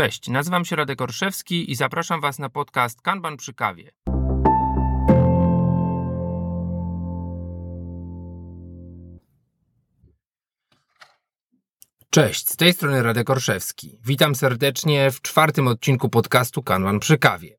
Cześć, nazywam się Radek Orszewski i zapraszam Was na podcast Kanban przy kawie. Cześć, z tej strony Radek Orszewski. Witam serdecznie w czwartym odcinku podcastu Kanban przy kawie.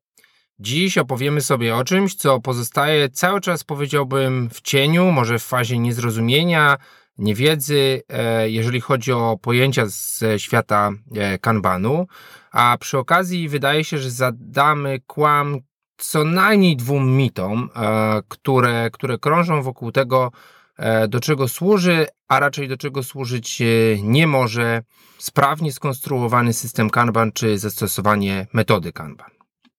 Dziś opowiemy sobie o czymś, co pozostaje cały czas, powiedziałbym, w cieniu, może w fazie niezrozumienia, niewiedzy, e, jeżeli chodzi o pojęcia ze świata e, kanbanu, a przy okazji wydaje się, że zadamy kłam co najmniej dwóm mitom, e, które, które krążą wokół tego, do czego służy, a raczej do czego służyć nie może sprawnie skonstruowany system Kanban czy zastosowanie metody Kanban.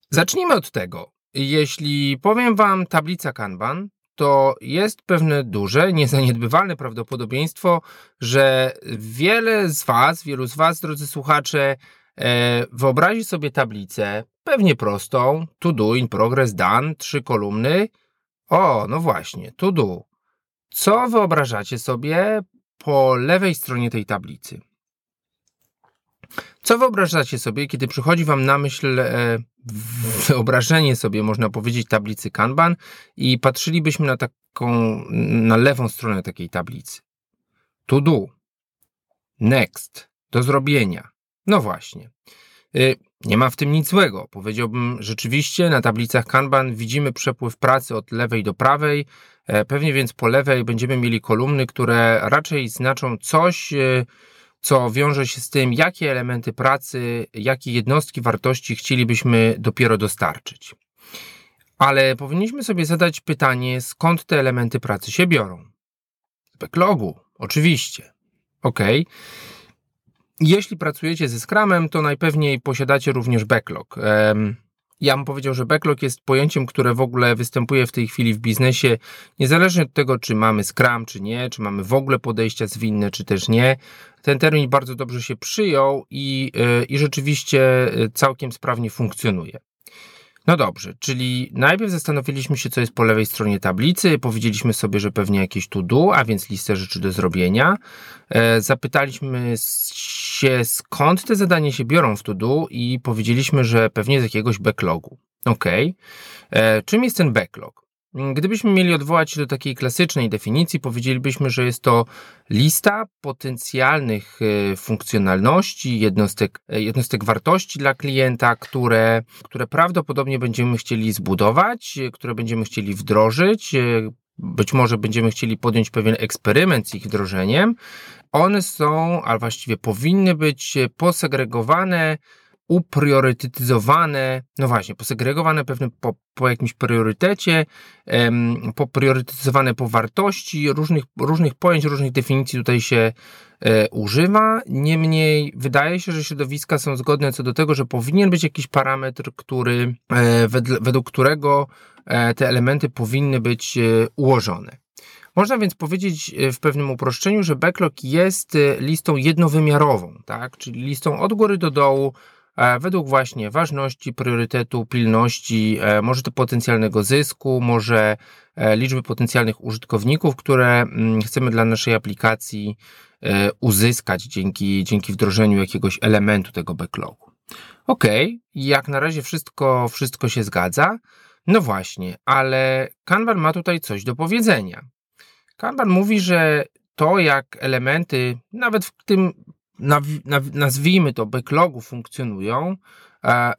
Zacznijmy od tego. Jeśli powiem Wam tablica Kanban, to jest pewne duże, niezaniedbywalne prawdopodobieństwo, że wiele z Was, wielu z Was, drodzy słuchacze, e, wyobrazi sobie tablicę, pewnie prostą, to do, in progress, done, trzy kolumny. O, no właśnie, to do. Co wyobrażacie sobie po lewej stronie tej tablicy? Co wyobrażacie sobie, kiedy przychodzi Wam na myśl e, wyobrażenie sobie, można powiedzieć, tablicy Kanban i patrzylibyśmy na taką, na lewą stronę takiej tablicy? To do. Next. Do zrobienia. No właśnie. E, nie ma w tym nic złego. Powiedziałbym, rzeczywiście na tablicach Kanban widzimy przepływ pracy od lewej do prawej. E, pewnie więc po lewej będziemy mieli kolumny, które raczej znaczą coś, co wiąże się z tym, jakie elementy pracy, jakie jednostki wartości chcielibyśmy dopiero dostarczyć. Ale powinniśmy sobie zadać pytanie, skąd te elementy pracy się biorą. Z backlogu, oczywiście. Ok. Jeśli pracujecie ze Scrumem, to najpewniej posiadacie również backlog. Ja bym powiedział, że backlog jest pojęciem, które w ogóle występuje w tej chwili w biznesie, niezależnie od tego, czy mamy Scrum, czy nie, czy mamy w ogóle podejścia zwinne, czy też nie. Ten termin bardzo dobrze się przyjął i, e, i rzeczywiście e, całkiem sprawnie funkcjonuje. No dobrze, czyli najpierw zastanowiliśmy się, co jest po lewej stronie tablicy, powiedzieliśmy sobie, że pewnie jakieś to do, a więc listę rzeczy do zrobienia. E, zapytaliśmy się, skąd te zadania się biorą w to do i powiedzieliśmy, że pewnie z jakiegoś backlogu. Ok. Czym jest ten backlog? Gdybyśmy mieli odwołać się do takiej klasycznej definicji, powiedzielibyśmy, że jest to lista potencjalnych e, funkcjonalności, jednostek, e, jednostek wartości dla klienta, które, które prawdopodobnie będziemy chcieli zbudować, e, które będziemy chcieli wdrożyć. Być może będziemy chcieli podjąć pewien eksperyment z ich wdrożeniem. One są, a właściwie powinny być posegregowane upriorytetyzowane, no właśnie, posegregowane pewne po, po jakimś priorytecie, em, popriorytetyzowane po wartości, różnych, różnych pojęć, różnych definicji tutaj się e, używa. Niemniej wydaje się, że środowiska są zgodne co do tego, że powinien być jakiś parametr, który, e, według którego te elementy powinny być e, ułożone. Można więc powiedzieć e, w pewnym uproszczeniu, że backlog jest e, listą jednowymiarową, tak? czyli listą od góry do dołu, E, według właśnie ważności, priorytetu, pilności, e, może to potencjalnego zysku, może e, liczby potencjalnych użytkowników, które mm, chcemy dla naszej aplikacji uzyskać dzięki, dzięki wdrożeniu jakiegoś elementu tego backlogu. Ok, jak na razie wszystko, wszystko się zgadza. No właśnie, ale Kanban ma tutaj coś do powiedzenia. Kanban mówi, że to, jak elementy, nawet w tym nazwijmy to, backlogu funkcjonują,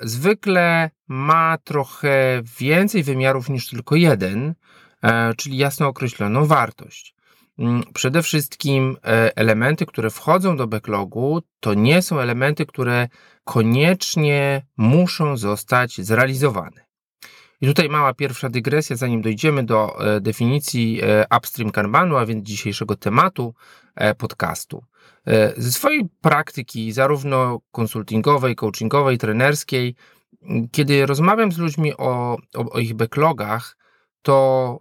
zwykle ma trochę więcej wymiarów niż tylko jeden, e, czyli jasno określoną wartość. Mm, przede wszystkim e, elementy, które wchodzą do backlogu, to nie są elementy, które koniecznie muszą zostać zrealizowane. I tutaj mała pierwsza dygresja, zanim dojdziemy do definicji upstream Kanbanu, a więc dzisiejszego tematu podcastu. E, ze swojej praktyki, zarówno konsultingowej, coachingowej, trenerskiej, kiedy rozmawiam z ludźmi o, o, o ich backlogach, to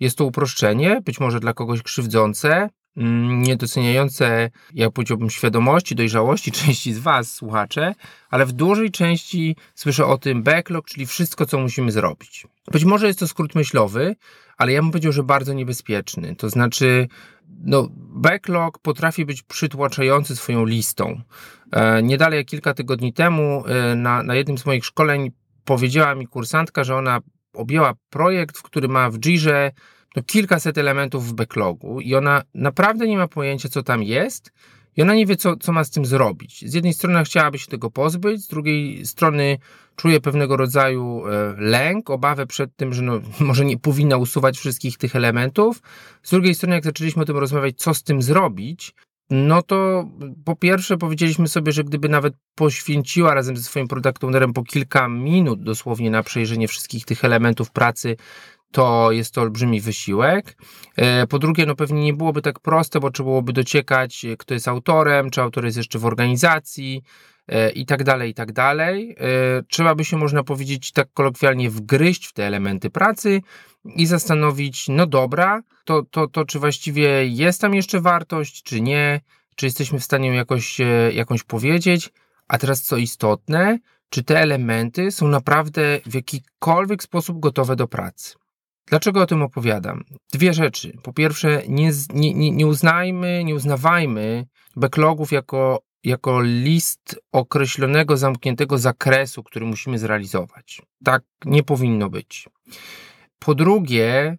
jest to uproszczenie, być może dla kogoś krzywdzące, niedoceniające, jak powiedziałbym, świadomości, dojrzałości części z Was, słuchacze, ale w dużej części słyszę o tym backlog, czyli wszystko, co musimy zrobić. Być może jest to skrót myślowy, ale ja bym powiedział, że bardzo niebezpieczny. To znaczy, no, backlog potrafi być przytłaczający swoją listą. E, nie dalej jak kilka tygodni temu e, na, na jednym z moich szkoleń powiedziała mi kursantka, że ona objęła projekt, w który ma w Jirze no, kilkaset elementów w backlogu i ona naprawdę nie ma pojęcia, co tam jest i ona nie wie, co, co ma z tym zrobić. Z jednej strony chciałaby się tego pozbyć, z drugiej strony czuje pewnego rodzaju e, lęk, obawę przed tym, że no, może nie powinna usuwać wszystkich tych elementów. Z drugiej strony, jak zaczęliśmy o tym rozmawiać, co z tym zrobić, no to po pierwsze powiedzieliśmy sobie, że gdyby nawet poświęciła razem ze swoim product ownerem po kilka minut dosłownie na przejrzenie wszystkich tych elementów pracy, to jest to olbrzymi wysiłek. E, po drugie, no pewnie nie byłoby tak proste, bo trzeba byłoby dociekać, kto jest autorem, czy autor jest jeszcze w organizacji e, i tak dalej, i tak dalej. E, trzeba by się, można powiedzieć, tak kolokwialnie wgryźć w te elementy pracy i zastanowić, no dobra, to, to, to czy właściwie jest tam jeszcze wartość, czy nie, czy jesteśmy w stanie jakoś, jakąś powiedzieć. A teraz co istotne, czy te elementy są naprawdę w jakikolwiek sposób gotowe do pracy. Dlaczego o tym opowiadam? Dwie rzeczy. Po pierwsze, nie, nie, nie uznajmy, nie uznawajmy backlogów jako, jako list określonego, zamkniętego zakresu, który musimy zrealizować. Tak nie powinno być. Po drugie,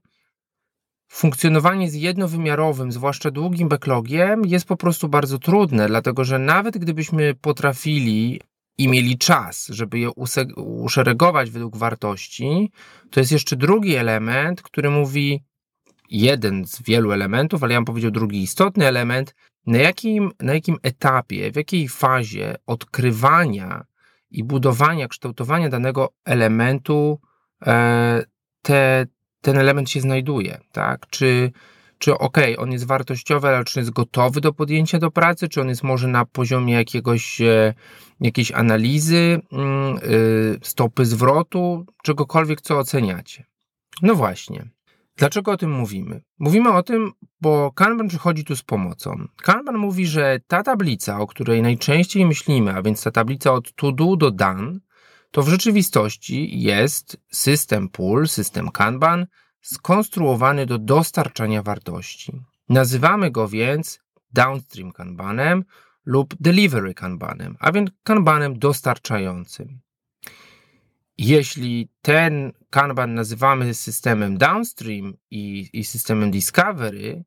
funkcjonowanie z jednowymiarowym, zwłaszcza długim backlogiem, jest po prostu bardzo trudne, dlatego że nawet gdybyśmy potrafili i mieli czas, żeby je uszeregować według wartości, to jest jeszcze drugi element, który mówi jeden z wielu elementów, ale ja bym powiedział drugi istotny element, na jakim, na jakim etapie, w jakiej fazie odkrywania i budowania, kształtowania danego elementu e, te, ten element się znajduje, tak? Czy czy ok, on jest wartościowy, ale czy jest gotowy do podjęcia do pracy, czy on jest może na poziomie jakiegoś, e, jakiejś analizy, mm, y, stopy zwrotu, czegokolwiek, co oceniacie. No właśnie. Dlaczego o tym mówimy? Mówimy o tym, bo Kanban przychodzi tu z pomocą. Kanban mówi, że ta tablica, o której najczęściej myślimy, a więc ta tablica od to do do done, to w rzeczywistości jest system pull, system Kanban, skonstruowany do dostarczania wartości. Nazywamy go więc downstream kanbanem lub delivery kanbanem, a więc kanbanem dostarczającym. Jeśli ten kanban nazywamy systemem downstream i, i systemem discovery,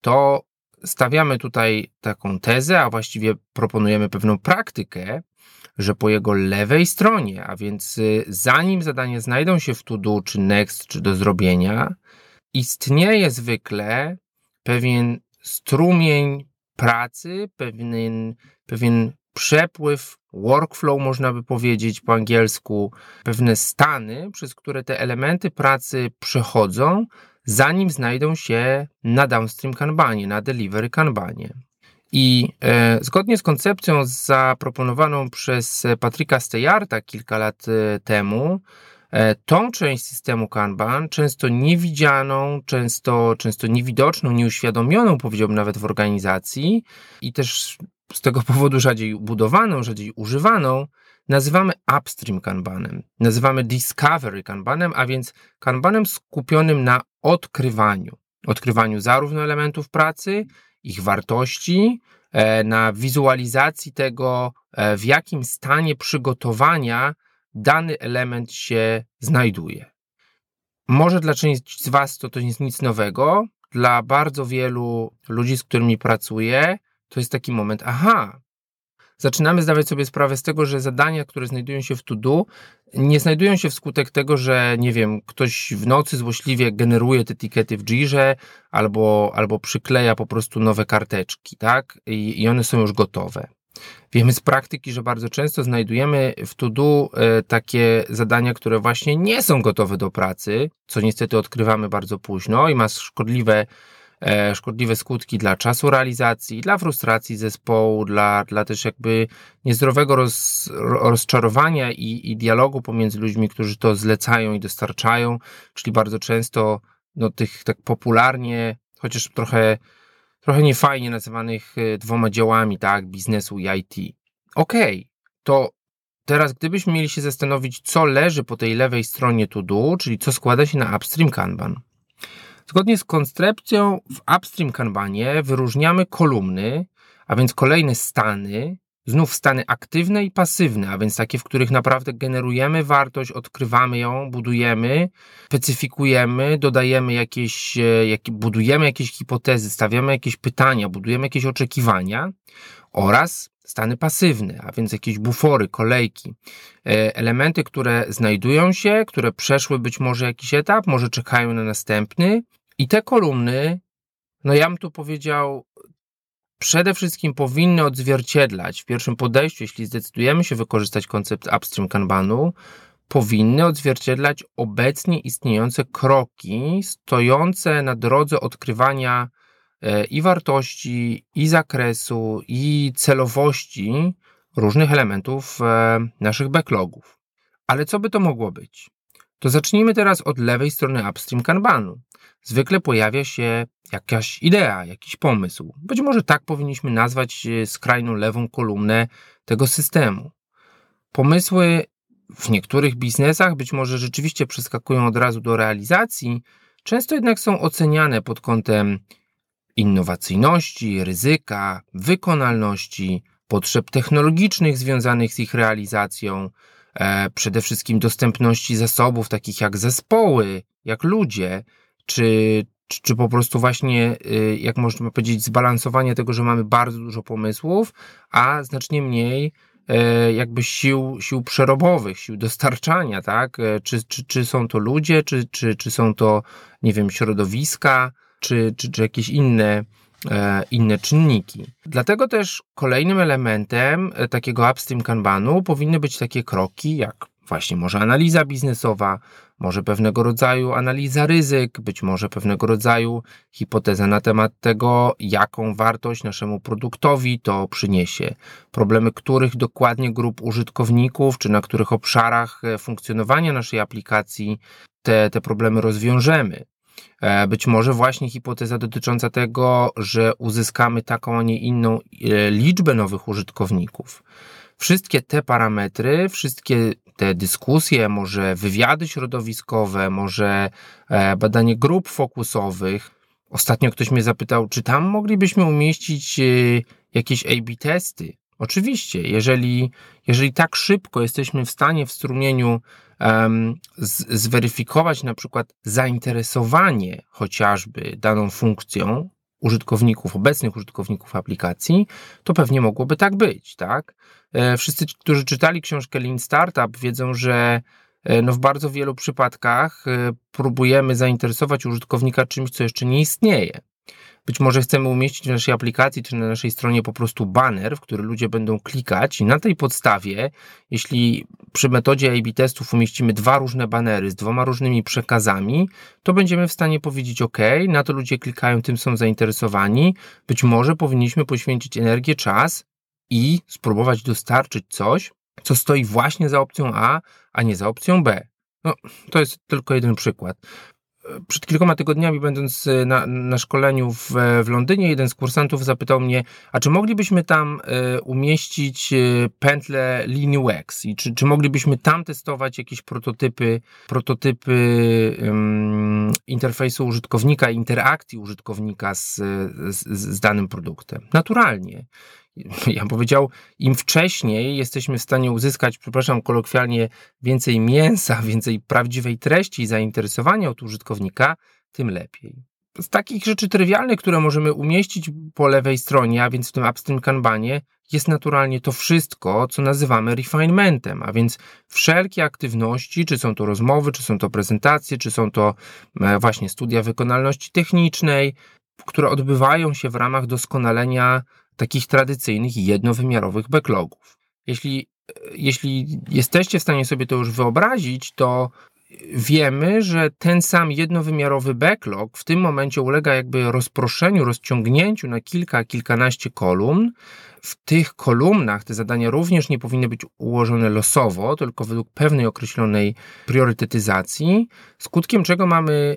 to stawiamy tutaj taką tezę, a właściwie proponujemy pewną praktykę, że po jego lewej stronie, a więc y, zanim zadania znajdą się w to do, czy next, czy do zrobienia, istnieje zwykle pewien strumień pracy, pewien, pewien przepływ, workflow można by powiedzieć po angielsku, pewne stany, przez które te elementy pracy przechodzą, zanim znajdą się na downstream kanbanie, na delivery kanbanie. I e, zgodnie z koncepcją zaproponowaną przez Patryka Stejarta kilka lat e, temu, e, tą część systemu Kanban, często niewidzianą, często, często niewidoczną, nieuświadomioną, powiedziałbym nawet w organizacji i też z tego powodu rzadziej budowaną, rzadziej używaną, nazywamy upstream Kanbanem, nazywamy discovery Kanbanem, a więc Kanbanem skupionym na odkrywaniu. Odkrywaniu zarówno elementów pracy, ich wartości, e, na wizualizacji tego, e, w jakim stanie przygotowania dany element się znajduje. Może dla części z Was to, to jest nic nowego, dla bardzo wielu ludzi, z którymi pracuję, to jest taki moment, aha, zaczynamy zdawać sobie sprawę z tego, że zadania, które znajdują się w to-do, nie znajdują się wskutek tego, że nie wiem, ktoś w nocy złośliwie generuje te etykiety w Jirze albo, albo przykleja po prostu nowe karteczki, tak? I, I one są już gotowe. Wiemy z praktyki, że bardzo często znajdujemy w to-do e, takie zadania, które właśnie nie są gotowe do pracy, co niestety odkrywamy bardzo późno i ma szkodliwe szkodliwe skutki dla czasu realizacji, dla frustracji zespołu, dla, dla też jakby niezdrowego roz, rozczarowania i, i dialogu pomiędzy ludźmi, którzy to zlecają i dostarczają, czyli bardzo często no, tych tak popularnie, chociaż trochę, trochę niefajnie nazywanych e, dwoma działami, tak, biznesu i IT. Okej, okay, to teraz gdybyśmy mieli się zastanowić, co leży po tej lewej stronie to do, czyli co składa się na upstream Kanban, Zgodnie z koncepcją w upstream kanbanie wyróżniamy kolumny, a więc kolejne stany, znów stany aktywne i pasywne, a więc takie, w których naprawdę generujemy wartość, odkrywamy ją, budujemy, specyfikujemy, dodajemy jakieś, e, jak, budujemy jakieś hipotezy, stawiamy jakieś pytania, budujemy jakieś oczekiwania oraz stany pasywne, a więc jakieś bufory, kolejki, e, elementy, które znajdują się, które przeszły być może jakiś etap, może czekają na następny i te kolumny, no ja bym tu powiedział, przede wszystkim powinny odzwierciedlać w pierwszym podejściu, jeśli zdecydujemy się wykorzystać koncept upstream kanbanu, powinny odzwierciedlać obecnie istniejące kroki stojące na drodze odkrywania e, i wartości, i zakresu, i celowości różnych elementów e, naszych backlogów. Ale co by to mogło być? To zacznijmy teraz od lewej strony upstream kanbanu zwykle pojawia się jakaś idea, jakiś pomysł. Być może tak powinniśmy nazwać e, skrajną lewą kolumnę tego systemu. Pomysły w niektórych biznesach być może rzeczywiście przeskakują od razu do realizacji, często jednak są oceniane pod kątem innowacyjności, ryzyka, wykonalności, potrzeb technologicznych związanych z ich realizacją, przede wszystkim dostępności zasobów takich jak zespoły, jak ludzie, czy, czy, czy po prostu właśnie, y, jak można powiedzieć, zbalansowanie tego, że mamy bardzo dużo pomysłów, a znacznie mniej e, jakby sił, sił przerobowych, sił dostarczania, tak? E, czy, czy, czy są to ludzie, czy, czy, czy są to, nie wiem, środowiska, czy, czy, czy jakieś inne, e, inne czynniki. Dlatego też kolejnym elementem takiego upstream kanbanu powinny być takie kroki, jak właśnie może analiza biznesowa, może pewnego rodzaju analiza ryzyk, być może pewnego rodzaju hipoteza na temat tego, jaką wartość naszemu produktowi to przyniesie, problemy których dokładnie grup użytkowników, czy na których obszarach e, funkcjonowania naszej aplikacji te, te problemy rozwiążemy. E, być może właśnie hipoteza dotycząca tego, że uzyskamy taką, a nie inną e, liczbę nowych użytkowników. Wszystkie te parametry, wszystkie te dyskusje, może wywiady środowiskowe, może e, badanie grup fokusowych. Ostatnio ktoś mnie zapytał, czy tam moglibyśmy umieścić jakieś A-B testy. Oczywiście, jeżeli, jeżeli tak szybko jesteśmy w stanie w strumieniu um, zweryfikować na przykład zainteresowanie chociażby daną funkcją, użytkowników, obecnych użytkowników aplikacji, to pewnie mogłoby tak być, tak? E, wszyscy, którzy czytali książkę Lean Startup, wiedzą, że e, no w bardzo wielu przypadkach e, próbujemy zainteresować użytkownika czymś, co jeszcze nie istnieje. Być może chcemy umieścić w naszej aplikacji czy na naszej stronie po prostu banner, w który ludzie będą klikać i na tej podstawie, jeśli przy metodzie A-B testów umieścimy dwa różne banery z dwoma różnymi przekazami, to będziemy w stanie powiedzieć OK, na to ludzie klikają, tym są zainteresowani. Być może powinniśmy poświęcić energię, czas i spróbować dostarczyć coś, co stoi właśnie za opcją A, a nie za opcją B. No, to jest tylko jeden przykład przed kilkoma tygodniami, będąc e, na, na szkoleniu w, w Londynie, jeden z kursantów zapytał mnie, a czy moglibyśmy tam y, umieścić pętlę linii UX i czy, czy moglibyśmy tam testować jakieś prototypy, prototypy interfejsu użytkownika, interakcji użytkownika z, z, z danym produktem? Naturalnie. ja powiedział, im wcześniej jesteśmy w stanie uzyskać, przepraszam kolokwialnie, więcej mięsa, więcej prawdziwej treści i zainteresowania od użytkownika, tym lepiej. Z takich rzeczy trywialnych, które możemy umieścić po lewej stronie, a więc w tym upstream kanbanie, jest naturalnie to wszystko, co nazywamy refinementem, a więc wszelkie aktywności, czy są to rozmowy, czy są to prezentacje, czy są to e, właśnie studia wykonalności technicznej, które odbywają się w ramach doskonalenia takich tradycyjnych jednowymiarowych backlogów. Jeśli, jeśli jesteście w stanie sobie to już wyobrazić, to wiemy, że ten sam jednowymiarowy backlog w tym momencie ulega jakby rozproszeniu, rozciągnięciu na kilka, kilkanaście kolumn. W tych kolumnach te zadania również nie powinny być ułożone losowo, tylko według pewnej określonej priorytetyzacji, skutkiem czego mamy,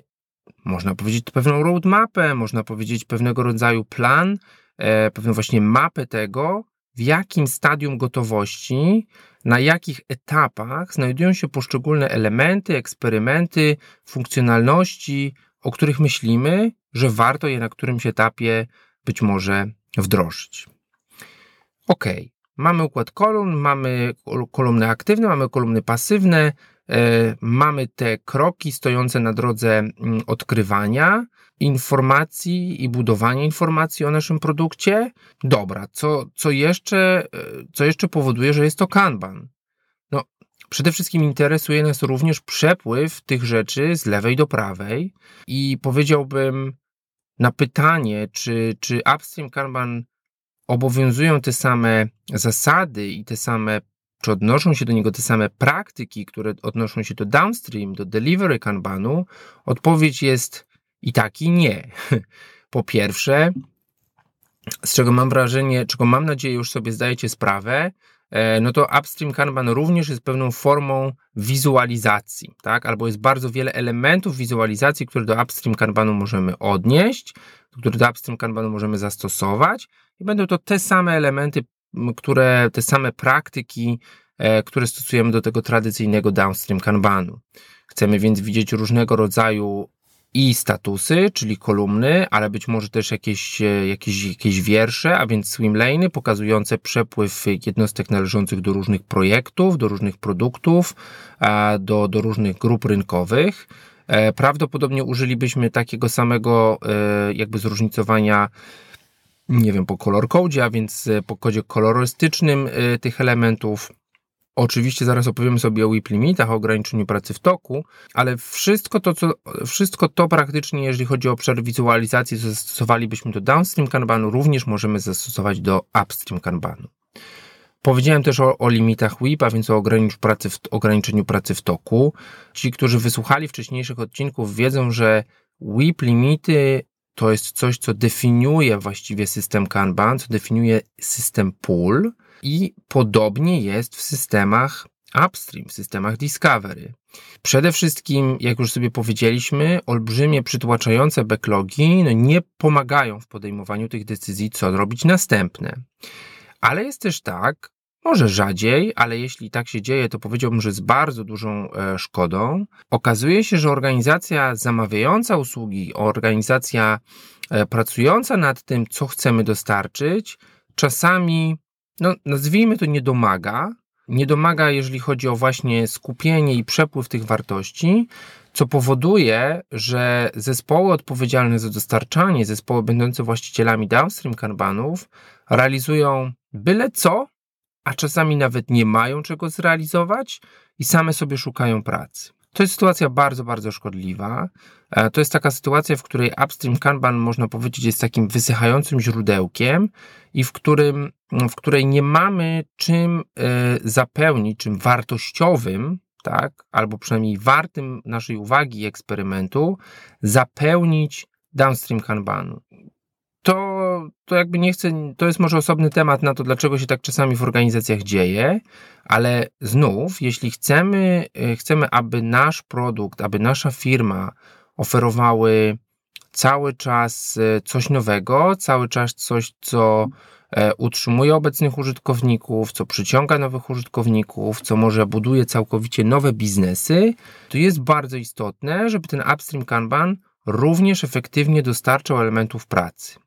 można powiedzieć, pewną roadmapę, można powiedzieć pewnego rodzaju plan, pewną właśnie mapę tego, w jakim stadium gotowości, na jakich etapach znajdują się poszczególne elementy, eksperymenty, funkcjonalności, o których myślimy, że warto je na którymś etapie być może wdrożyć. Ok, mamy układ kolumn, mamy kolumny aktywne, mamy kolumny pasywne, e, mamy te kroki stojące na drodze mm, odkrywania informacji i budowania informacji o naszym produkcie. Dobra, co, co, jeszcze, e, co jeszcze powoduje, że jest to Kanban? No, przede wszystkim interesuje nas również przepływ tych rzeczy z lewej do prawej i powiedziałbym na pytanie, czy, czy upstream Kanban obowiązują te same zasady i te same, czy odnoszą się do niego te same praktyki, które odnoszą się do downstream, do delivery kanbanu, odpowiedź jest i tak, i nie. Po pierwsze, z czego mam wrażenie, czego mam nadzieję już sobie zdajecie sprawę, e, no to upstream Kanban również jest pewną formą wizualizacji, tak? Albo jest bardzo wiele elementów wizualizacji, które do upstream Kanbanu możemy odnieść, które do upstream Kanbanu możemy zastosować i będą to te same elementy, które, te same praktyki, e, które stosujemy do tego tradycyjnego downstream Kanbanu. Chcemy więc widzieć różnego rodzaju i statusy, czyli kolumny, ale być może też jakieś, e, jakieś, jakieś wiersze, a więc swimlane'y pokazujące przepływ jednostek należących do różnych projektów, do różnych produktów, do, do różnych grup rynkowych. E, prawdopodobnie użylibyśmy takiego samego jakby zróżnicowania nie wiem, po color code, a więc e, po kodzie kolorystycznym e, tych elementów. Oczywiście zaraz opowiemy sobie o WIP limitach, o ograniczeniu pracy w toku, ale wszystko to, co, wszystko to praktycznie, jeżeli chodzi o obszar wizualizacji, co zastosowalibyśmy do downstream kanbanu, również możemy zastosować do upstream kanbanu. Powiedziałem też o, o limitach WIP, a więc o pracy, w, ograniczeniu pracy w toku. Ci, którzy wysłuchali wcześniejszych odcinków, wiedzą, że WIP limity to jest coś, co definiuje właściwie system Kanban, co definiuje system pool i podobnie jest w systemach upstream, w systemach discovery. Przede wszystkim, jak już sobie powiedzieliśmy, olbrzymie przytłaczające backlogi no nie pomagają w podejmowaniu tych decyzji, co robić następne. Ale jest też tak, może rzadziej, ale jeśli tak się dzieje, to powiedziałbym, że z bardzo dużą e, szkodą. Okazuje się, że organizacja zamawiająca usługi, organizacja e, pracująca nad tym, co chcemy dostarczyć, czasami, no, nazwijmy to, nie domaga. Nie domaga, jeżeli chodzi o właśnie skupienie i przepływ tych wartości, co powoduje, że zespoły odpowiedzialne za dostarczanie, zespoły będące właścicielami downstream kanbanów, realizują byle co, a czasami nawet nie mają czego zrealizować i same sobie szukają pracy. To jest sytuacja bardzo, bardzo szkodliwa. E, to jest taka sytuacja, w której upstream Kanban, można powiedzieć, jest takim wysychającym źródełkiem i w, którym, w której nie mamy czym e, zapełnić, czym wartościowym, tak, albo przynajmniej wartym naszej uwagi eksperymentu, zapełnić downstream Kanbanu to, to jakby nie chcę, to jest może osobny temat na to, dlaczego się tak czasami w organizacjach dzieje, ale znów, jeśli chcemy, e, chcemy, aby nasz produkt, aby nasza firma oferowały cały czas e, coś nowego, cały czas coś, co e, utrzymuje obecnych użytkowników, co przyciąga nowych użytkowników, co może buduje całkowicie nowe biznesy, to jest bardzo istotne, żeby ten upstream Kanban również efektywnie dostarczał elementów pracy.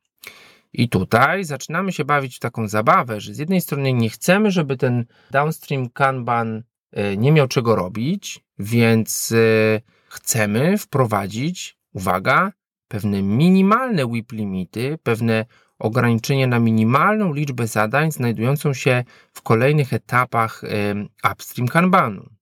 I tutaj zaczynamy się bawić w taką zabawę, że z jednej strony nie chcemy, żeby ten downstream Kanban e, nie miał czego robić, więc e, chcemy wprowadzić, uwaga, pewne minimalne WIP limity, pewne ograniczenie na minimalną liczbę zadań znajdującą się w kolejnych etapach e, upstream Kanbanu.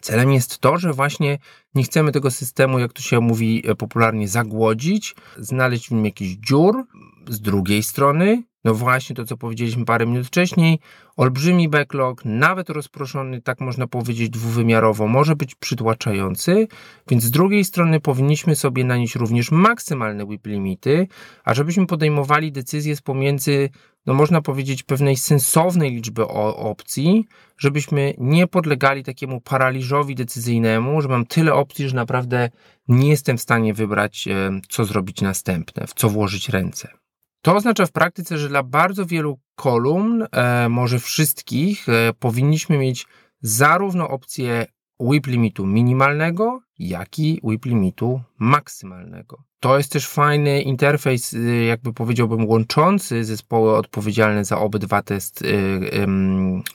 Celem jest to, że właśnie nie chcemy tego systemu, jak to się mówi popularnie, zagłodzić, znaleźć w nim jakiś dziur, z drugiej strony, no właśnie to, co powiedzieliśmy parę minut wcześniej, olbrzymi backlog, nawet rozproszony, tak można powiedzieć, dwuwymiarowo, może być przytłaczający, więc z drugiej strony powinniśmy sobie nanieść również maksymalne WIP limity, a żebyśmy podejmowali decyzje z pomiędzy, no można powiedzieć, pewnej sensownej liczby opcji, żebyśmy nie podlegali takiemu paraliżowi decyzyjnemu, że mam tyle opcji, że naprawdę nie jestem w stanie wybrać, co zrobić następne, w co włożyć ręce. To oznacza w praktyce, że dla bardzo wielu kolumn, e, może wszystkich, e, powinniśmy mieć zarówno opcję WIP limitu minimalnego, jak i WIP limitu maksymalnego. To jest też fajny interfejs, y, jakby powiedziałbym, łączący zespoły odpowiedzialne za obydwa te,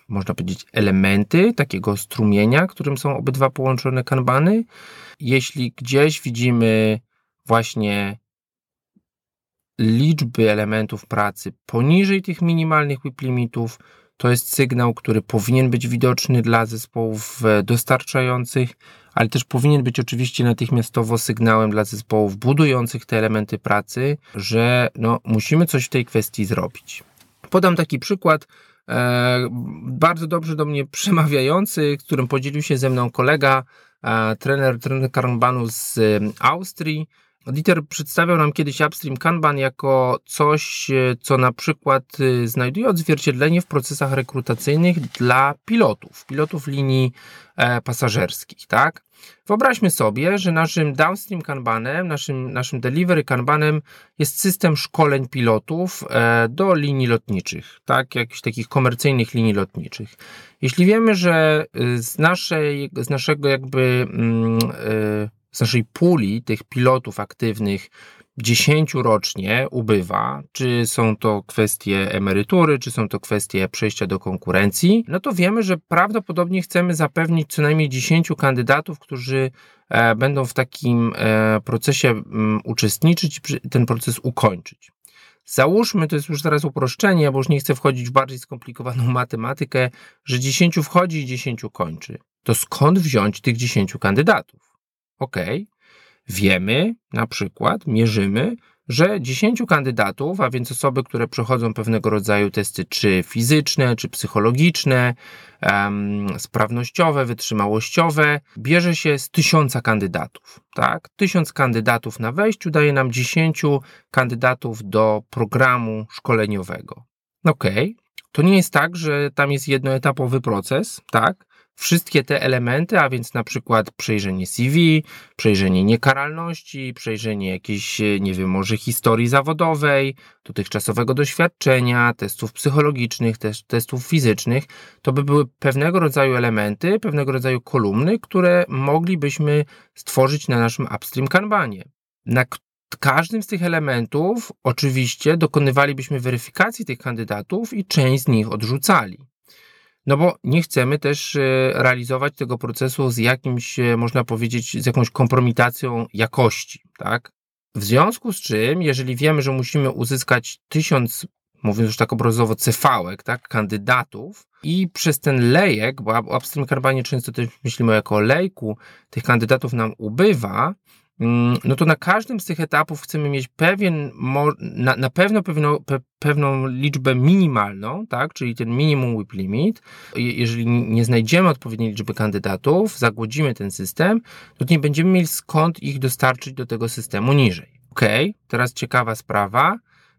można powiedzieć, elementy takiego strumienia, którym są obydwa połączone kanbany. Jeśli gdzieś widzimy właśnie liczby elementów pracy poniżej tych minimalnych WIP limitów, to jest sygnał, który powinien być widoczny dla zespołów e, dostarczających, ale też powinien być oczywiście natychmiastowo sygnałem dla zespołów budujących te elementy pracy, że no, musimy coś w tej kwestii zrobić. Podam taki przykład. E, bardzo dobrze do mnie przemawiający, którym podzielił się ze mną kolega, e, trener, trener Kanbanu z e, Austrii. Dieter przedstawiał nam kiedyś Upstream Kanban jako coś, e, co na przykład e, znajduje odzwierciedlenie w procesach rekrutacyjnych dla pilotów, pilotów linii e, pasażerskich, tak? Wyobraźmy sobie, że naszym downstream kanbanem, naszym, naszym delivery kanbanem jest system szkoleń pilotów do linii lotniczych, tak, jakichś takich komercyjnych linii lotniczych. Jeśli wiemy, że z, naszej, z naszego jakby yy, z naszej puli tych pilotów aktywnych 10 rocznie ubywa, czy są to kwestie emerytury, czy są to kwestie przejścia do konkurencji, no to wiemy, że prawdopodobnie chcemy zapewnić co najmniej 10 kandydatów, którzy e, będą w takim e, procesie mm, uczestniczyć i ten proces ukończyć. Załóżmy, to jest już teraz uproszczenie, bo już nie chcę wchodzić w bardziej skomplikowaną matematykę, że 10 wchodzi i 10 kończy. To skąd wziąć tych 10 kandydatów? OK, wiemy, na przykład, mierzymy, że 10 kandydatów, a więc osoby, które przechodzą pewnego rodzaju testy, czy fizyczne, czy psychologiczne, um, sprawnościowe, wytrzymałościowe, bierze się z tysiąca kandydatów. Tak? Tysiąc kandydatów na wejściu daje nam 10 kandydatów do programu szkoleniowego. OK, to nie jest tak, że tam jest jednoetapowy proces, tak? Wszystkie te elementy, a więc na przykład przejrzenie CV, przejrzenie niekaralności, przejrzenie jakiejś, nie wiem, może historii zawodowej, dotychczasowego doświadczenia, testów psychologicznych, testów fizycznych, to by były pewnego rodzaju elementy, pewnego rodzaju kolumny, które moglibyśmy stworzyć na naszym upstream kanbanie. Na każdym z tych elementów oczywiście dokonywalibyśmy weryfikacji tych kandydatów i część z nich odrzucali. No bo nie chcemy też e, realizować tego procesu z jakimś, e, można powiedzieć, z jakąś kompromitacją jakości, tak? W związku z czym, jeżeli wiemy, że musimy uzyskać tysiąc, mówiąc już tak obrazowo, cefałek, tak, kandydatów i przez ten lejek, bo o upstream karbanie często też myślimy jako lejku, tych kandydatów nam ubywa, no to na każdym z tych etapów chcemy mieć pewien, na, na pewno pewną, pe, pewną liczbę minimalną, tak, czyli ten minimum whip limit. Jeżeli nie znajdziemy odpowiedniej liczby kandydatów, zagłodzimy ten system, to nie będziemy mieli skąd ich dostarczyć do tego systemu niżej. Ok, teraz ciekawa sprawa.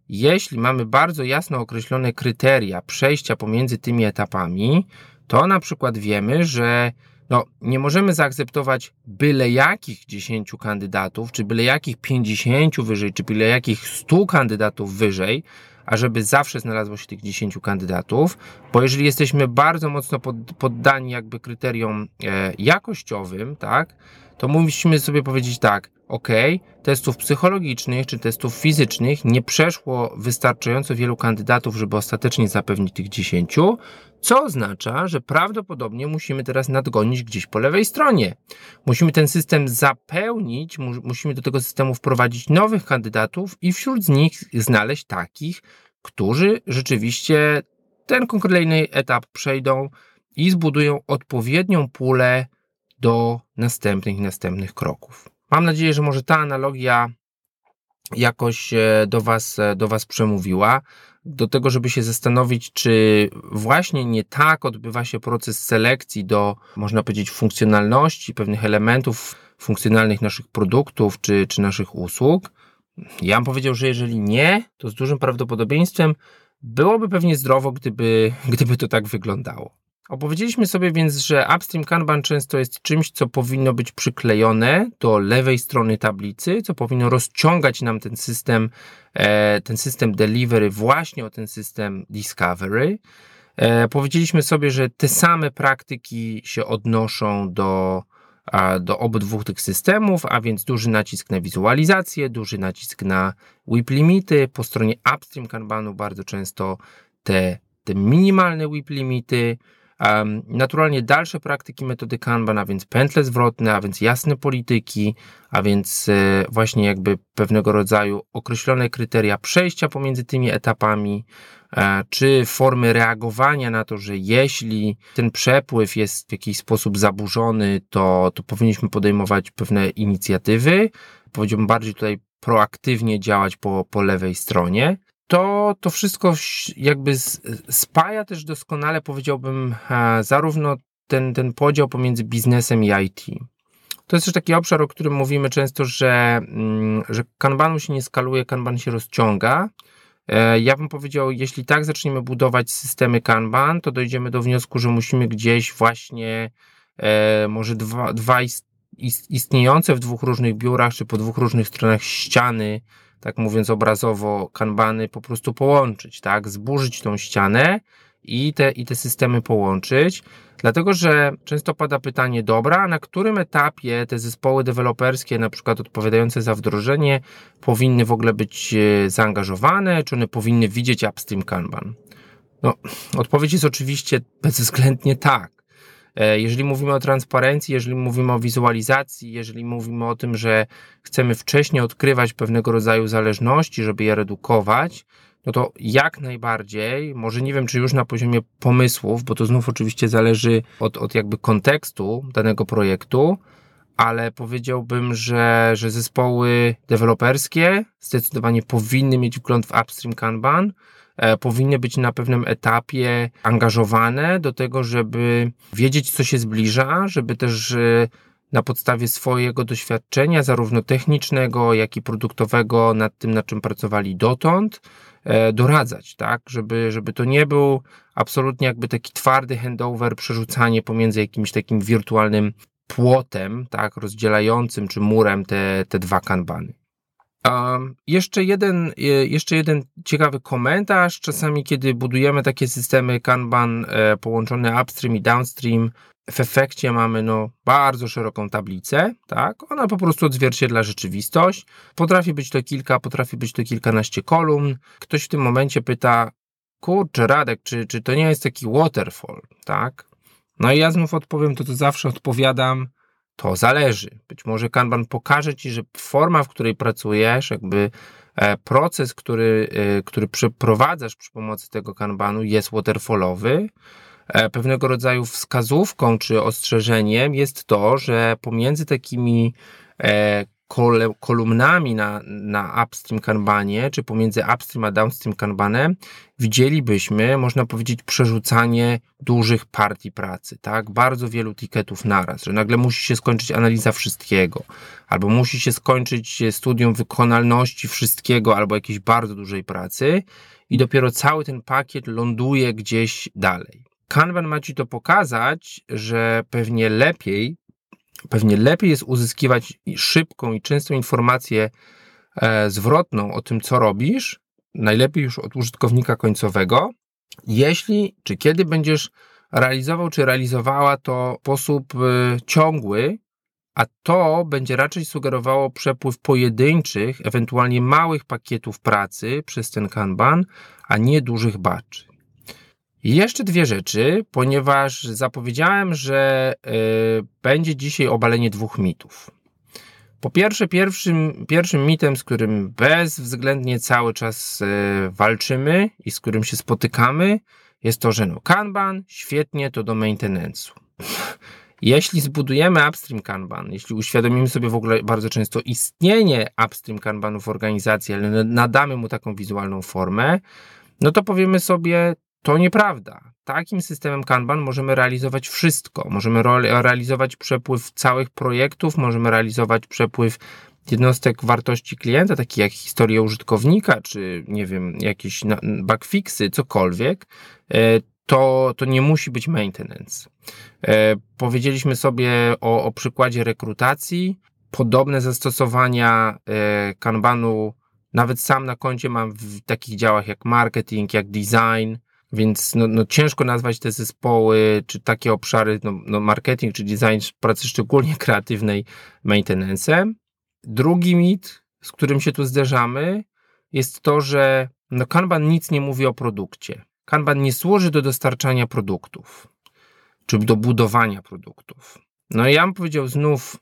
Jeśli mamy bardzo jasno określone kryteria przejścia pomiędzy tymi etapami, to na przykład wiemy, że no, nie możemy zaakceptować byle jakich 10 kandydatów, czy byle jakich 50 wyżej, czy byle jakich 100 kandydatów wyżej, ażeby zawsze znalazło się tych 10 kandydatów, bo jeżeli jesteśmy bardzo mocno pod, poddani jakby kryteriom e, jakościowym, tak, to musimy sobie powiedzieć tak, ok, testów psychologicznych czy testów fizycznych nie przeszło wystarczająco wielu kandydatów, żeby ostatecznie zapewnić tych 10, co oznacza, że prawdopodobnie musimy teraz nadgonić gdzieś po lewej stronie. Musimy ten system zapełnić, mu musimy do tego systemu wprowadzić nowych kandydatów i wśród nich znaleźć takich, którzy rzeczywiście ten konkretny etap przejdą i zbudują odpowiednią pulę do następnych następnych kroków. Mam nadzieję, że może ta analogia jakoś e, do Was, e, do was przemówiła, do tego, żeby się zastanowić, czy właśnie nie tak odbywa się proces selekcji do, można powiedzieć, funkcjonalności pewnych elementów funkcjonalnych naszych produktów czy, czy naszych usług. Ja bym powiedział, że jeżeli nie, to z dużym prawdopodobieństwem byłoby pewnie zdrowo, gdyby, gdyby to tak wyglądało. Opowiedzieliśmy sobie więc, że Upstream Kanban często jest czymś, co powinno być przyklejone do lewej strony tablicy, co powinno rozciągać nam ten system, e, ten system delivery właśnie o ten system discovery. E, powiedzieliśmy sobie, że te same praktyki się odnoszą do, do obydwu tych systemów, a więc duży nacisk na wizualizację, duży nacisk na WIP limity. Po stronie upstream Kanbanu bardzo często te, te minimalne WIP limity, naturalnie dalsze praktyki metody Kanban, a więc pętle zwrotne, a więc jasne polityki, a więc e, właśnie jakby pewnego rodzaju określone kryteria przejścia pomiędzy tymi etapami, e, czy formy reagowania na to, że jeśli ten przepływ jest w jakiś sposób zaburzony, to, to powinniśmy podejmować pewne inicjatywy. Powiedziałbym bardziej tutaj proaktywnie działać po, po lewej stronie to, to wszystko jakby spaja też doskonale, powiedziałbym, e, zarówno ten, ten podział pomiędzy biznesem i IT. To jest też taki obszar, o którym mówimy często, że, mm, że kanbanu się nie skaluje, kanban się rozciąga. E, ja bym powiedział, jeśli tak zaczniemy budować systemy kanban, to dojdziemy do wniosku, że musimy gdzieś właśnie e, może dwa, dwa istniejące w dwóch różnych biurach, czy po dwóch różnych stronach ściany tak mówiąc obrazowo, kanbany po prostu połączyć, tak? Zburzyć tą ścianę i te, i te systemy połączyć, dlatego że często pada pytanie, dobra, na którym etapie te zespoły deweloperskie, na przykład odpowiadające za wdrożenie, powinny w ogóle być e, zaangażowane, czy one powinny widzieć upstream kanban? No, odpowiedź jest oczywiście bezwzględnie tak. E, jeżeli mówimy o transparencji, jeżeli mówimy o wizualizacji, jeżeli mówimy o tym, że chcemy wcześniej odkrywać pewnego rodzaju zależności, żeby je redukować, no to jak najbardziej, może nie wiem, czy już na poziomie pomysłów, bo to znów oczywiście zależy od, od jakby kontekstu danego projektu, ale powiedziałbym, że, że zespoły deweloperskie zdecydowanie powinny mieć wgląd w upstream Kanban, powinny być na pewnym etapie angażowane do tego, żeby wiedzieć, co się zbliża, żeby też e, na podstawie swojego doświadczenia, zarówno technicznego, jak i produktowego, nad tym, nad czym pracowali dotąd, e, doradzać, tak, żeby, żeby to nie był absolutnie jakby taki twardy handover, przerzucanie pomiędzy jakimś takim wirtualnym płotem, tak, rozdzielającym czy murem te, te dwa kanbany. Jeszcze, jeden, jeszcze jeden ciekawy komentarz. Czasami, kiedy budujemy takie systemy Kanban e, połączone upstream i downstream, w efekcie mamy no, bardzo szeroką tablicę. Tak? Ona po prostu odzwierciedla rzeczywistość. Potrafi być to kilka, potrafi być to kilkanaście kolumn. Ktoś w tym momencie pyta, kurczę, Radek, czy, czy to nie jest taki waterfall? Tak? No i ja znów odpowiem to, co zawsze odpowiadam to zależy. Być może Kanban pokaże ci, że forma, w której pracujesz, jakby e, proces, który, e, który przeprowadzasz przy pomocy tego Kanbanu jest waterfallowy. E, pewnego rodzaju wskazówką czy ostrzeżeniem jest to, że pomiędzy takimi kolumnami na, na upstream kanbanie, czy pomiędzy upstream a downstream kanbanem, widzielibyśmy, można powiedzieć, przerzucanie dużych partii pracy, tak? Bardzo wielu tiketów naraz, że nagle musi się skończyć analiza wszystkiego, albo musi się skończyć studium wykonalności wszystkiego, albo jakiejś bardzo dużej pracy i dopiero cały ten pakiet ląduje gdzieś dalej. Kanban ma ci to pokazać, że pewnie lepiej Pewnie lepiej jest uzyskiwać szybką i częstą informację e, zwrotną o tym, co robisz, najlepiej już od użytkownika końcowego, jeśli czy kiedy będziesz realizował czy realizowała to w sposób e, ciągły, a to będzie raczej sugerowało przepływ pojedynczych, ewentualnie małych pakietów pracy przez ten kanban, a nie dużych batchy. Jeszcze dwie rzeczy, ponieważ zapowiedziałem, że y, będzie dzisiaj obalenie dwóch mitów. Po pierwsze, pierwszym, pierwszym mitem, z którym bezwzględnie cały czas y, walczymy i z którym się spotykamy, jest to, że no Kanban świetnie to do maintenance'u. Jeśli zbudujemy upstream Kanban, jeśli uświadomimy sobie w ogóle bardzo często istnienie upstream Kanbanów w organizacji, ale nadamy mu taką wizualną formę, no to powiemy sobie, to nieprawda. Takim systemem Kanban możemy realizować wszystko. Możemy realizować przepływ całych projektów, możemy realizować przepływ jednostek wartości klienta, takich jak historia użytkownika, czy nie wiem, jakieś bugfixy, cokolwiek. E, to, to nie musi być maintenance. E, powiedzieliśmy sobie o, o przykładzie rekrutacji. Podobne zastosowania e, Kanbanu nawet sam na koncie mam w takich działach jak marketing, jak design, więc no, no ciężko nazwać te zespoły, czy takie obszary, no, no marketing, czy design pracy szczególnie kreatywnej maintenance'em. Drugi mit, z którym się tu zderzamy, jest to, że no Kanban nic nie mówi o produkcie. Kanban nie służy do dostarczania produktów, czy do budowania produktów. No ja bym powiedział znów,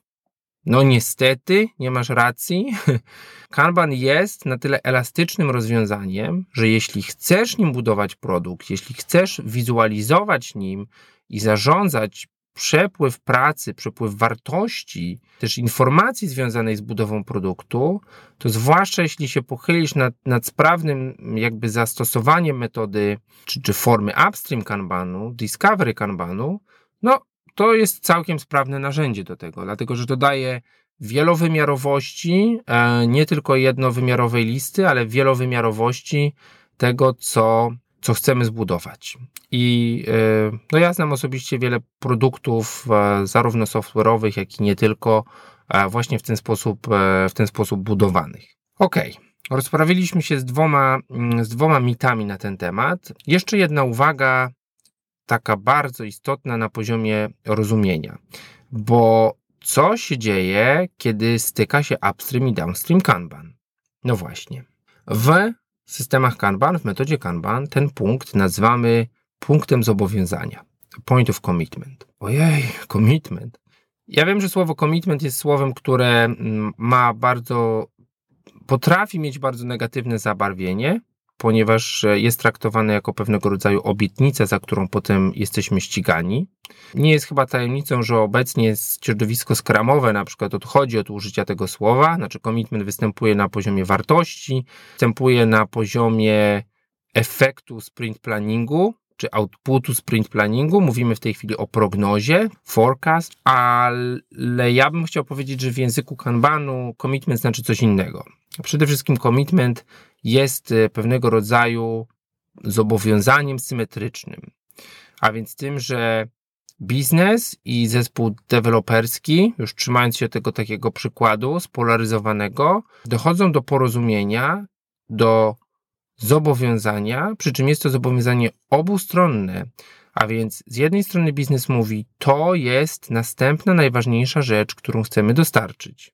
no niestety, nie masz racji. Kanban jest na tyle elastycznym rozwiązaniem, że jeśli chcesz nim budować produkt, jeśli chcesz wizualizować nim i zarządzać przepływ pracy, przepływ wartości, też informacji związanej z budową produktu, to zwłaszcza jeśli się pochylisz nad, nad sprawnym jakby zastosowaniem metody czy, czy formy upstream Kanbanu, discovery Kanbanu, no to jest całkiem sprawne narzędzie do tego, dlatego że dodaje wielowymiarowości, e, nie tylko jednowymiarowej listy, ale wielowymiarowości tego, co, co chcemy zbudować. I e, no ja znam osobiście wiele produktów, e, zarówno software'owych, jak i nie tylko, właśnie w ten sposób, w ten sposób budowanych. Ok, rozprawiliśmy się z dwoma, z dwoma mitami na ten temat. Jeszcze jedna uwaga taka bardzo istotna na poziomie rozumienia, bo co się dzieje, kiedy styka się upstream i downstream Kanban? No właśnie. W systemach Kanban, w metodzie Kanban, ten punkt nazywamy punktem zobowiązania. Point of commitment. Ojej, commitment. Ja wiem, że słowo commitment jest słowem, które mm, ma bardzo, potrafi mieć bardzo negatywne zabarwienie, ponieważ jest traktowane jako pewnego rodzaju obietnica, za którą potem jesteśmy ścigani. Nie jest chyba tajemnicą, że obecnie środowisko skramowe na przykład odchodzi od użycia tego słowa, znaczy commitment występuje na poziomie wartości, występuje na poziomie efektu sprint planningu, czy outputu sprint planningu. Mówimy w tej chwili o prognozie, forecast, ale ja bym chciał powiedzieć, że w języku Kanbanu commitment znaczy coś innego. Przede wszystkim commitment jest e, pewnego rodzaju zobowiązaniem symetrycznym, a więc tym, że biznes i zespół deweloperski, już trzymając się tego takiego przykładu spolaryzowanego, dochodzą do porozumienia, do zobowiązania, przy czym jest to zobowiązanie obustronne, a więc z jednej strony biznes mówi, to jest następna najważniejsza rzecz, którą chcemy dostarczyć.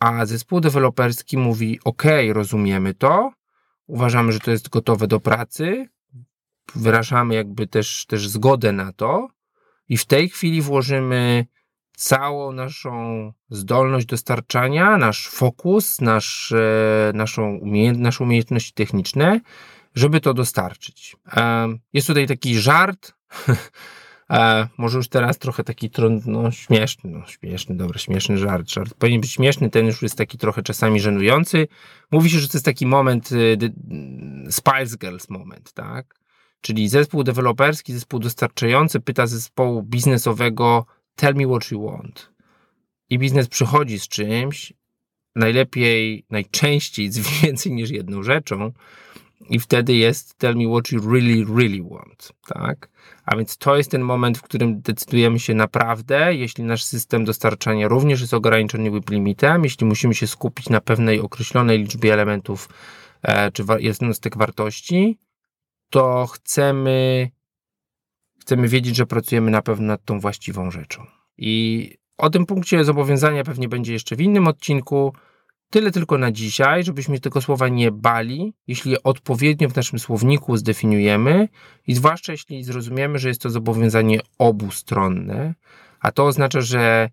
A zespół deweloperski mówi: OK, rozumiemy to, uważamy, że to jest gotowe do pracy, wyrażamy jakby też, też zgodę na to, i w tej chwili włożymy całą naszą zdolność dostarczania, nasz fokus, nasz, e, naszą umiejęt, nasze umiejętności techniczne, żeby to dostarczyć. Jest tutaj taki żart, E, może już teraz trochę taki no, śmieszny, no śmieszny, dobra, śmieszny żart, żart. Powinien być śmieszny, ten już jest taki trochę czasami żenujący. Mówi się, że to jest taki moment, y, Spice Girls moment, tak? Czyli zespół deweloperski, zespół dostarczający pyta zespołu biznesowego tell me what you want. I biznes przychodzi z czymś, najlepiej, najczęściej z więcej niż jedną rzeczą i wtedy jest tell me what you really, really want, tak? A więc to jest ten moment, w którym decydujemy się naprawdę, jeśli nasz system dostarczania również jest ograniczony whip limitem, jeśli musimy się skupić na pewnej określonej liczbie elementów e, czy jednostek wartości, to chcemy, chcemy wiedzieć, że pracujemy na pewno nad tą właściwą rzeczą. I o tym punkcie zobowiązania pewnie będzie jeszcze w innym odcinku. Tyle tylko na dzisiaj, żebyśmy tego słowa nie bali, jeśli je odpowiednio w naszym słowniku zdefiniujemy i zwłaszcza jeśli zrozumiemy, że jest to zobowiązanie obustronne, a to oznacza, że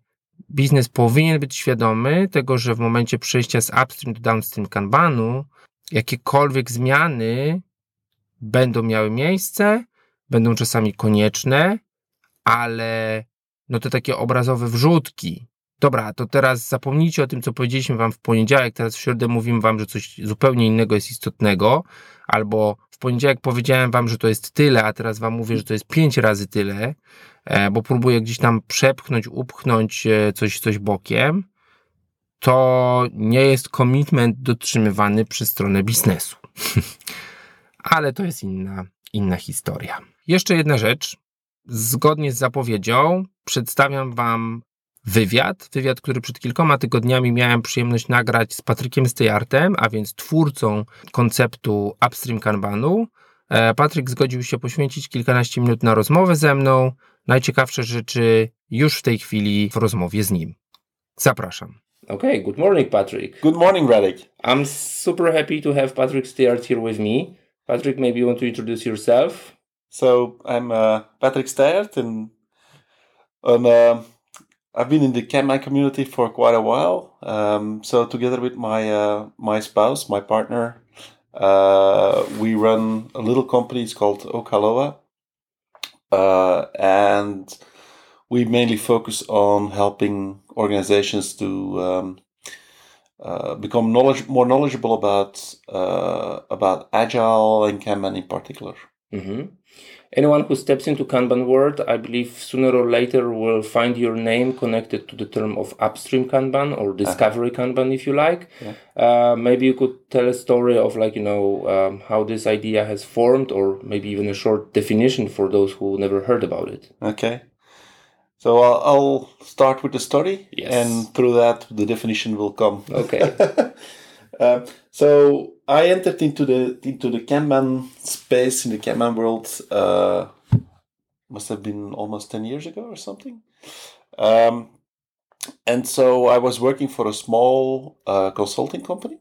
biznes powinien być świadomy tego, że w momencie przejścia z upstream do downstream kanbanu jakiekolwiek zmiany będą miały miejsce, będą czasami konieczne, ale no te takie obrazowe wrzutki, dobra, to teraz zapomnijcie o tym, co powiedzieliśmy wam w poniedziałek, teraz w środę mówimy wam, że coś zupełnie innego jest istotnego, albo w poniedziałek powiedziałem wam, że to jest tyle, a teraz wam mówię, że to jest pięć razy tyle, e, bo próbuję gdzieś tam przepchnąć, upchnąć e, coś, coś bokiem, to nie jest commitment dotrzymywany przez stronę biznesu. Ale to jest inna, inna historia. Jeszcze jedna rzecz. Zgodnie z zapowiedzią przedstawiam Wam wywiad, wywiad, który przed kilkoma tygodniami miałem przyjemność nagrać z Patrykiem Styjartem, a więc twórcą konceptu Upstream Kanbanu. E, Patryk zgodził się poświęcić kilkanaście minut na rozmowę ze mną. Najciekawsze rzeczy już w tej chwili w rozmowie z nim. Zapraszam. Okay, good morning, Patrick. Good morning, Radek. I'm super happy to have Patrick Steart here with me. Patrick, maybe you want to introduce yourself? So I'm uh, Patrick Steart, and, and uh, I've been in the Kanban community for quite a while. Um, so together with my uh, my spouse, my partner, uh, we run a little company. It's called Okaloa, uh, and we mainly focus on helping organizations to um, uh, become knowledge more knowledgeable about uh, about agile and Kanban in particular. Mm-hmm. Anyone who steps into Kanban world, I believe sooner or later will find your name connected to the term of upstream Kanban or discovery uh-huh. Kanban, if you like. Yeah. Uh, maybe you could tell a story of like you know um, how this idea has formed, or maybe even a short definition for those who never heard about it. Okay. So I'll, I'll start with the story, yes. and through that the definition will come. Okay. uh, so I entered into the into the Kanban space in the Kanban world. Uh, must have been almost ten years ago or something. Um, and so I was working for a small uh, consulting company,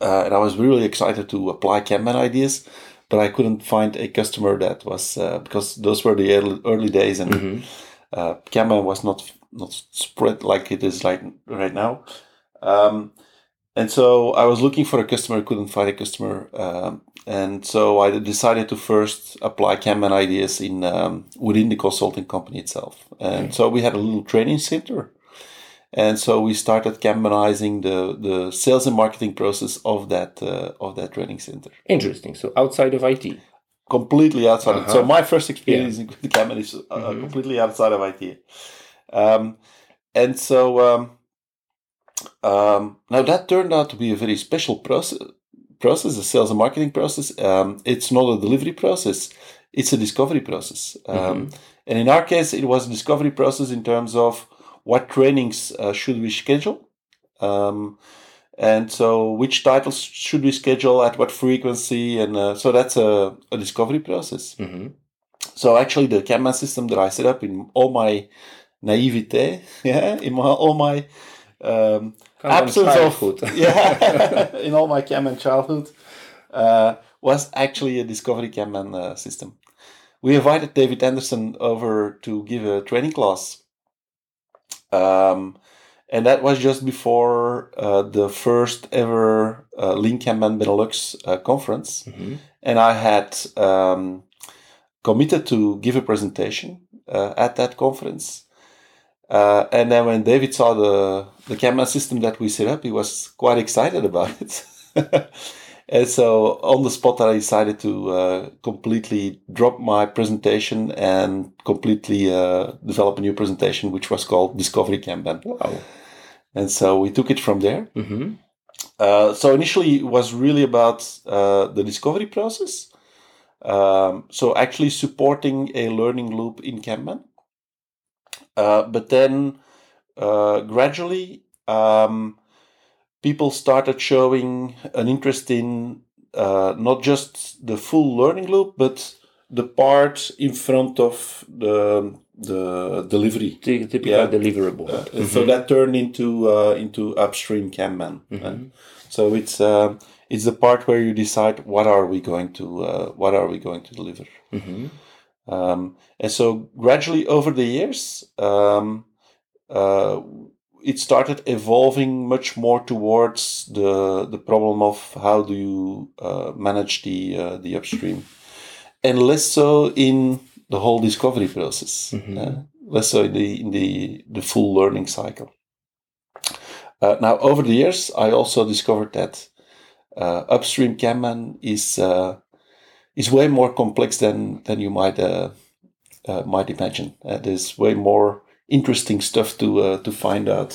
uh, and I was really excited to apply Kanban ideas, but I couldn't find a customer that was uh, because those were the early, early days, and mm-hmm. Uh, Kanban was not not spread like it is like right now. Um, and so I was looking for a customer, couldn't find a customer, um, and so I decided to first apply Kanban ideas in um, within the consulting company itself. And okay. so we had a little training center, and so we started Kanbanizing the the sales and marketing process of that uh, of that training center. Interesting. So outside of IT. Completely outside. Uh-huh. So my first experience yeah. with Kanban is uh, mm-hmm. completely outside of IT. Um, and so um, now that turned out to be a very special process, process a sales and marketing process. Um, it's not a delivery process; it's a discovery process. Um, mm-hmm. And in our case, it was a discovery process in terms of what trainings uh, should we schedule, um, and so which titles should we schedule at what frequency, and uh, so that's a, a discovery process. Mm-hmm. So actually, the Kanban system that I set up in all my naivete, yeah, in my, all my um, absence of yeah in all my Kanban childhood uh, was actually a Discovery Kanban uh, system. We invited David Anderson over to give a training class, um, and that was just before uh, the first ever uh, Lean Kanban Benelux uh, conference, mm-hmm. and I had um, committed to give a presentation uh, at that conference. Uh, and then when David saw the the camera system that we set up, he was quite excited about it. and so on the spot, I decided to uh, completely drop my presentation and completely uh, develop a new presentation, which was called Discovery Kanban. Wow! And so we took it from there. Mm-hmm. Uh, so initially, it was really about uh, the discovery process. Um, so actually supporting a learning loop in Kanban. Uh, but then uh, gradually, um, people started showing an interest in uh, not just the full learning loop, but the part in front of the the delivery, the typical yeah. deliverable. Uh, mm-hmm. So that turned into uh, into upstream Kanban. Mm-hmm. so it's uh, it's the part where you decide what are we going to uh, what are we going to deliver. Mm-hmm. Um, and so gradually over the years, um, uh, it started evolving much more towards the the problem of how do you uh, manage the uh, the upstream, and less so in the whole discovery process, mm-hmm. Uh, less so in the in the the full learning cycle. Uh, now, over the years, I also discovered that uh, upstream Kanban is is way more complex than than you might uh, uh, might imagine. Uh, there's way more interesting stuff to uh, to find out,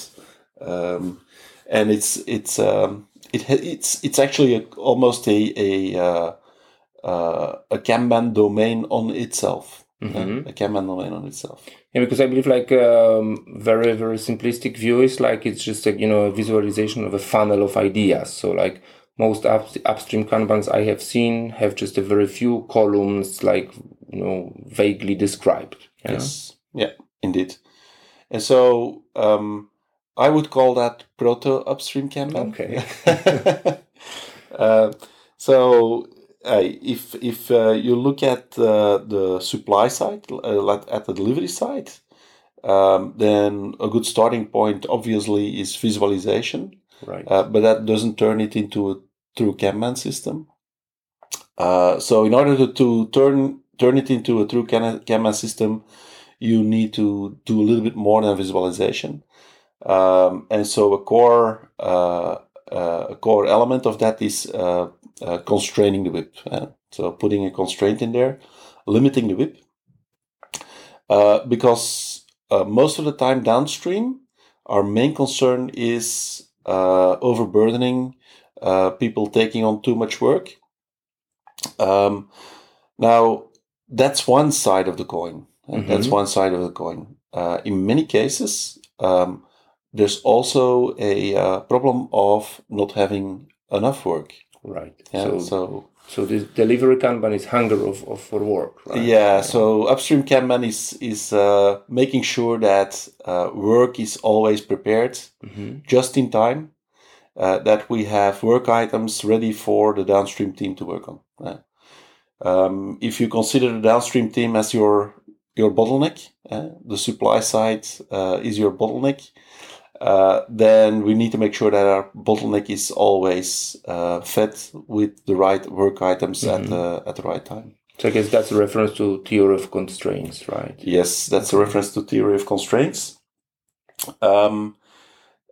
um, and it's it's um, it it's it's actually a, almost a a uh, uh, a Kanban domain on itself. Mm-hmm. a Kanban domain on itself. Yeah, because I believe like um, very very simplistic view is like it's just like you know a visualization of a funnel of ideas. So like most up, upstream Kanbans I have seen have just a very few columns, like you know, vaguely described. Yes, yeah, indeed. And so um, I would call that proto upstream Kanban. Okay. uh, so uh, if if uh, you look at uh, the supply side, uh, at the delivery side, um, then a good starting point obviously is visualization. Right. Uh, but that doesn't turn it into a true Kanban system. so in order to, to turn turn it into a true Kanban system, you need to do a little bit more than visualization. Um, and so a core uh, uh, a core element of that is uh, uh constraining the whip. Uh, so putting a constraint in there, limiting the whip, uh, because most of the time downstream, our main concern is overburdening people taking on too much work. Um, now that's one side of the coin. Mm-hmm. That's one side of the coin. Uh, in many cases, um, there's also a uh, problem of not having enough work. Right. Yeah, so, so so the delivery Kanban is hunger of, of for work, right? Yeah. So upstream Kanban is is uh, making sure that uh, work is always prepared, mm-hmm. just in time. Uh, that we have work items ready for the downstream team to work on. Um, if you consider the downstream team as your your bottleneck, uh, the supply side uh, is your bottleneck, uh, then we need to make sure that our bottleneck is always uh, fed with the right work items mm-hmm. at the at the right time. So I guess that's a reference to theory of constraints, right? Yes, that's a reference to theory of constraints. Um,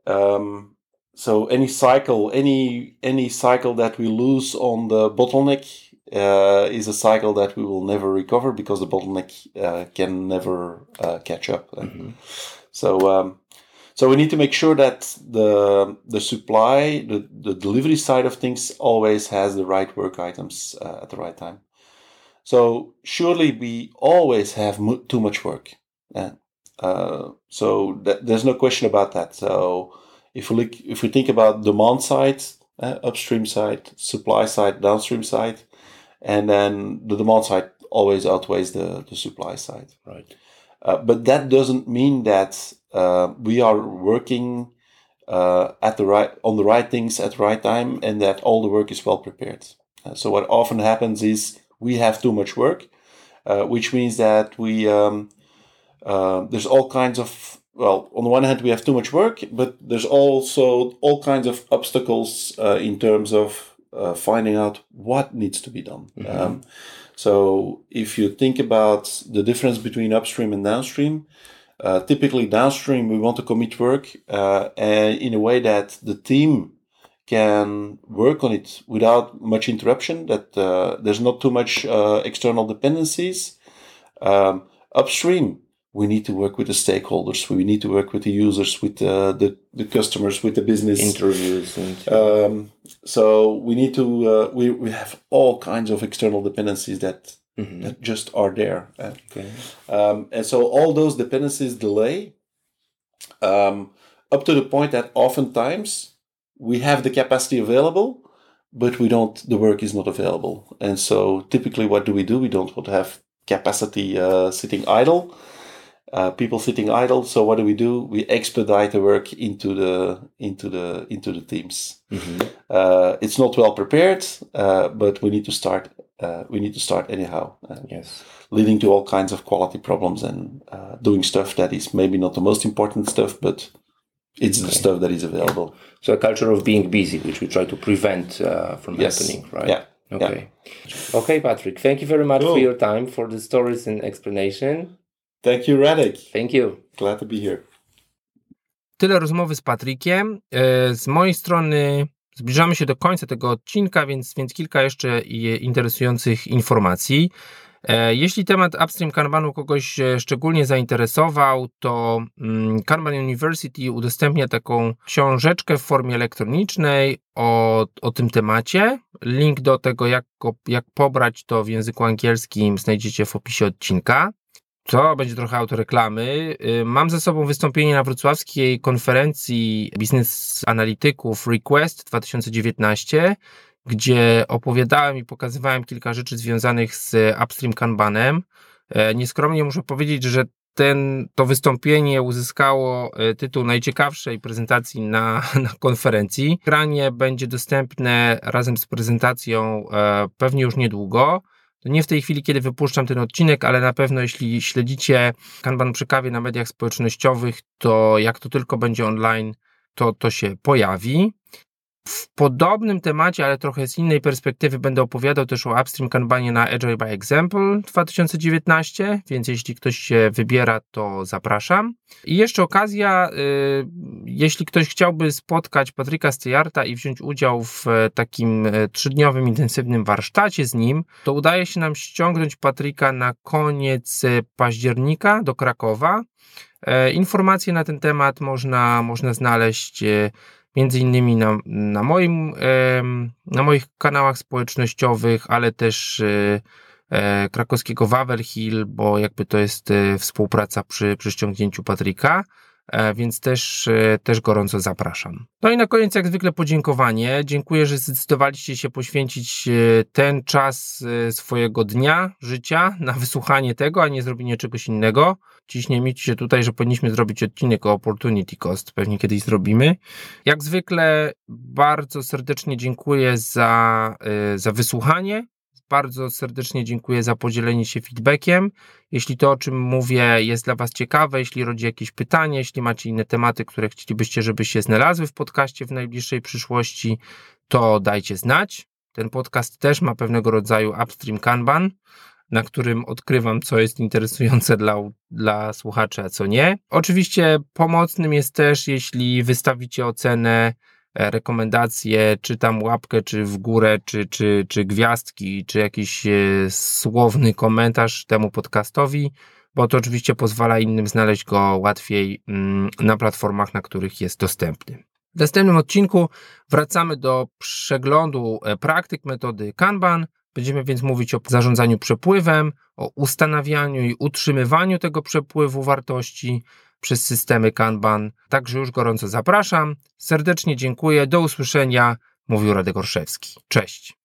um, so any cycle, any any cycle that we lose on the bottleneck uh, is a cycle that we will never recover because the bottleneck uh, can never uh, catch up. Mm-hmm. So, um, so we need to make sure that the the supply, the, the delivery side of things, always has the right work items uh, at the right time. So surely we always have mo- too much work. Uh, so th- there's no question about that. So if we look, if we think about demand side, uh, upstream side, supply side, downstream side, and then the demand side always outweighs the, the supply side. Right. Uh, but that doesn't mean that uh, we are working uh, at the right on the right things at the right time and that all the work is well prepared. Uh, so what often happens is we have too much work, uh, which means that we um, uh, there's all kinds of well, on the one hand, we have too much work, but there's also all kinds of obstacles in terms of uh, finding out what needs to be done. Mm-hmm. Um, so if you think about the difference between upstream and downstream, uh, typically downstream we want to commit work uh, and in a way that the team can work on it without much interruption. That uh, there's not too much uh, external dependencies. Um, upstream we need to work with the stakeholders. We need to work with the users, with the the, the customers, with the business interviews. And, um, so we need to uh, we we have all kinds of external dependencies that mm-hmm. that just are there. Uh, okay. Um, and so all those dependencies delay um, up to the point that oftentimes we have the capacity available, but we don't. The work is not available. And so typically, what do we do? We don't want to have capacity uh, sitting idle uh, people sitting idle. So what do we do? We expedite the work into the into the into the teams. Mm-hmm. Uh, it's not well prepared, uh, but we need to start. Uh, we need to start anyhow. Uh, yes, leading to all kinds of quality problems and uh, doing stuff that is maybe not the most important stuff, but it's okay. the stuff that is available. So a culture of being busy, which we try to prevent from yes. happening, right? Yeah. Okay. Yeah. Okay, Patrick. Thank you very much cool. for your time, for the stories and explanation. Thank you, Radek. Thank you. Glad to be here. Tyle rozmowy z Patrykiem. E, z mojej strony zbliżamy się do końca tego odcinka, więc, więc kilka jeszcze interesujących informacji. E, jeśli temat Upstream Kanbanu kogoś szczególnie zainteresował, to mm, Kanban University udostępnia taką książeczkę w formie elektronicznej o, o tym temacie. Link do tego, jak, jak pobrać to w języku angielskim, znajdziecie w opisie odcinka. To będzie trochę autoreklamy. Y, mam ze sobą wystąpienie na wrocławskiej konferencji biznes analityków Request 2019, gdzie opowiadałem i pokazywałem kilka rzeczy związanych z Upstream Kanbanem. E, nieskromnie muszę powiedzieć, że ten, to wystąpienie uzyskało e, tytuł najciekawszej prezentacji na, na konferencji. Granie będzie dostępne razem z prezentacją e, pewnie już niedługo. To nie w tej chwili, kiedy wypuszczam ten odcinek, ale na pewno jeśli śledzicie Kanban przy kawie na mediach społecznościowych, to jak to tylko będzie online, to to się pojawi. W podobnym temacie, ale trochę z innej perspektywy, będę opowiadał też o Upstream Kanbanie na Agile by Example 2019, więc jeśli ktoś się wybiera, to zapraszam. I jeszcze okazja, y, jeśli ktoś chciałby spotkać Patryka Stejarta i wziąć udział w takim y, trzydniowym, intensywnym warsztacie z nim, to udaje się nam ściągnąć Patryka na koniec y, października do Krakowa. E, informacje na ten temat można, można znaleźć między innymi na, na, moim, na moich kanałach społecznościowych, ale też e, e, krakowskiego Wawel Hill, bo jakby to jest e, współpraca przy, przy ściągnięciu Patryka. E, więc też, e, też gorąco zapraszam. No i na koniec, jak zwykle, podziękowanie. Dziękuję, że zdecydowaliście się poświęcić e, ten czas swojego dnia, życia na wysłuchanie tego, a nie zrobienie czegoś innego. Dziś nie miejcie się tutaj, że powinniśmy zrobić odcinek o Opportunity Cost. Pewnie kiedyś zrobimy. Jak zwykle, bardzo serdecznie dziękuję za, za wysłuchanie bardzo serdecznie dziękuję za podzielenie się feedbackiem. Jeśli to, o czym mówię, jest dla Was ciekawe, jeśli rodzi jakieś pytanie, jeśli macie inne tematy, które chcielibyście, żeby się znalazły w podcaście w najbliższej przyszłości, to dajcie znać. Ten podcast też ma pewnego rodzaju upstream Kanban, na którym odkrywam, co jest interesujące dla, dla słuchaczy, a co nie. Oczywiście pomocnym jest też, jeśli wystawicie ocenę rekomendacje, czy tam łapkę, czy w górę, czy, czy, czy gwiazdki, czy jakiś e, słowny komentarz temu podcastowi, bo to oczywiście pozwala innym znaleźć go łatwiej mm, na platformach, na których jest dostępny. W następnym odcinku wracamy do przeglądu e, praktyk metody Kanban. Będziemy więc mówić o zarządzaniu przepływem, o ustanawianiu i utrzymywaniu tego przepływu wartości, przez systemy Kanban. Także już gorąco zapraszam. Serdecznie dziękuję. Do usłyszenia. Mówił Radek Orszewski. Cześć.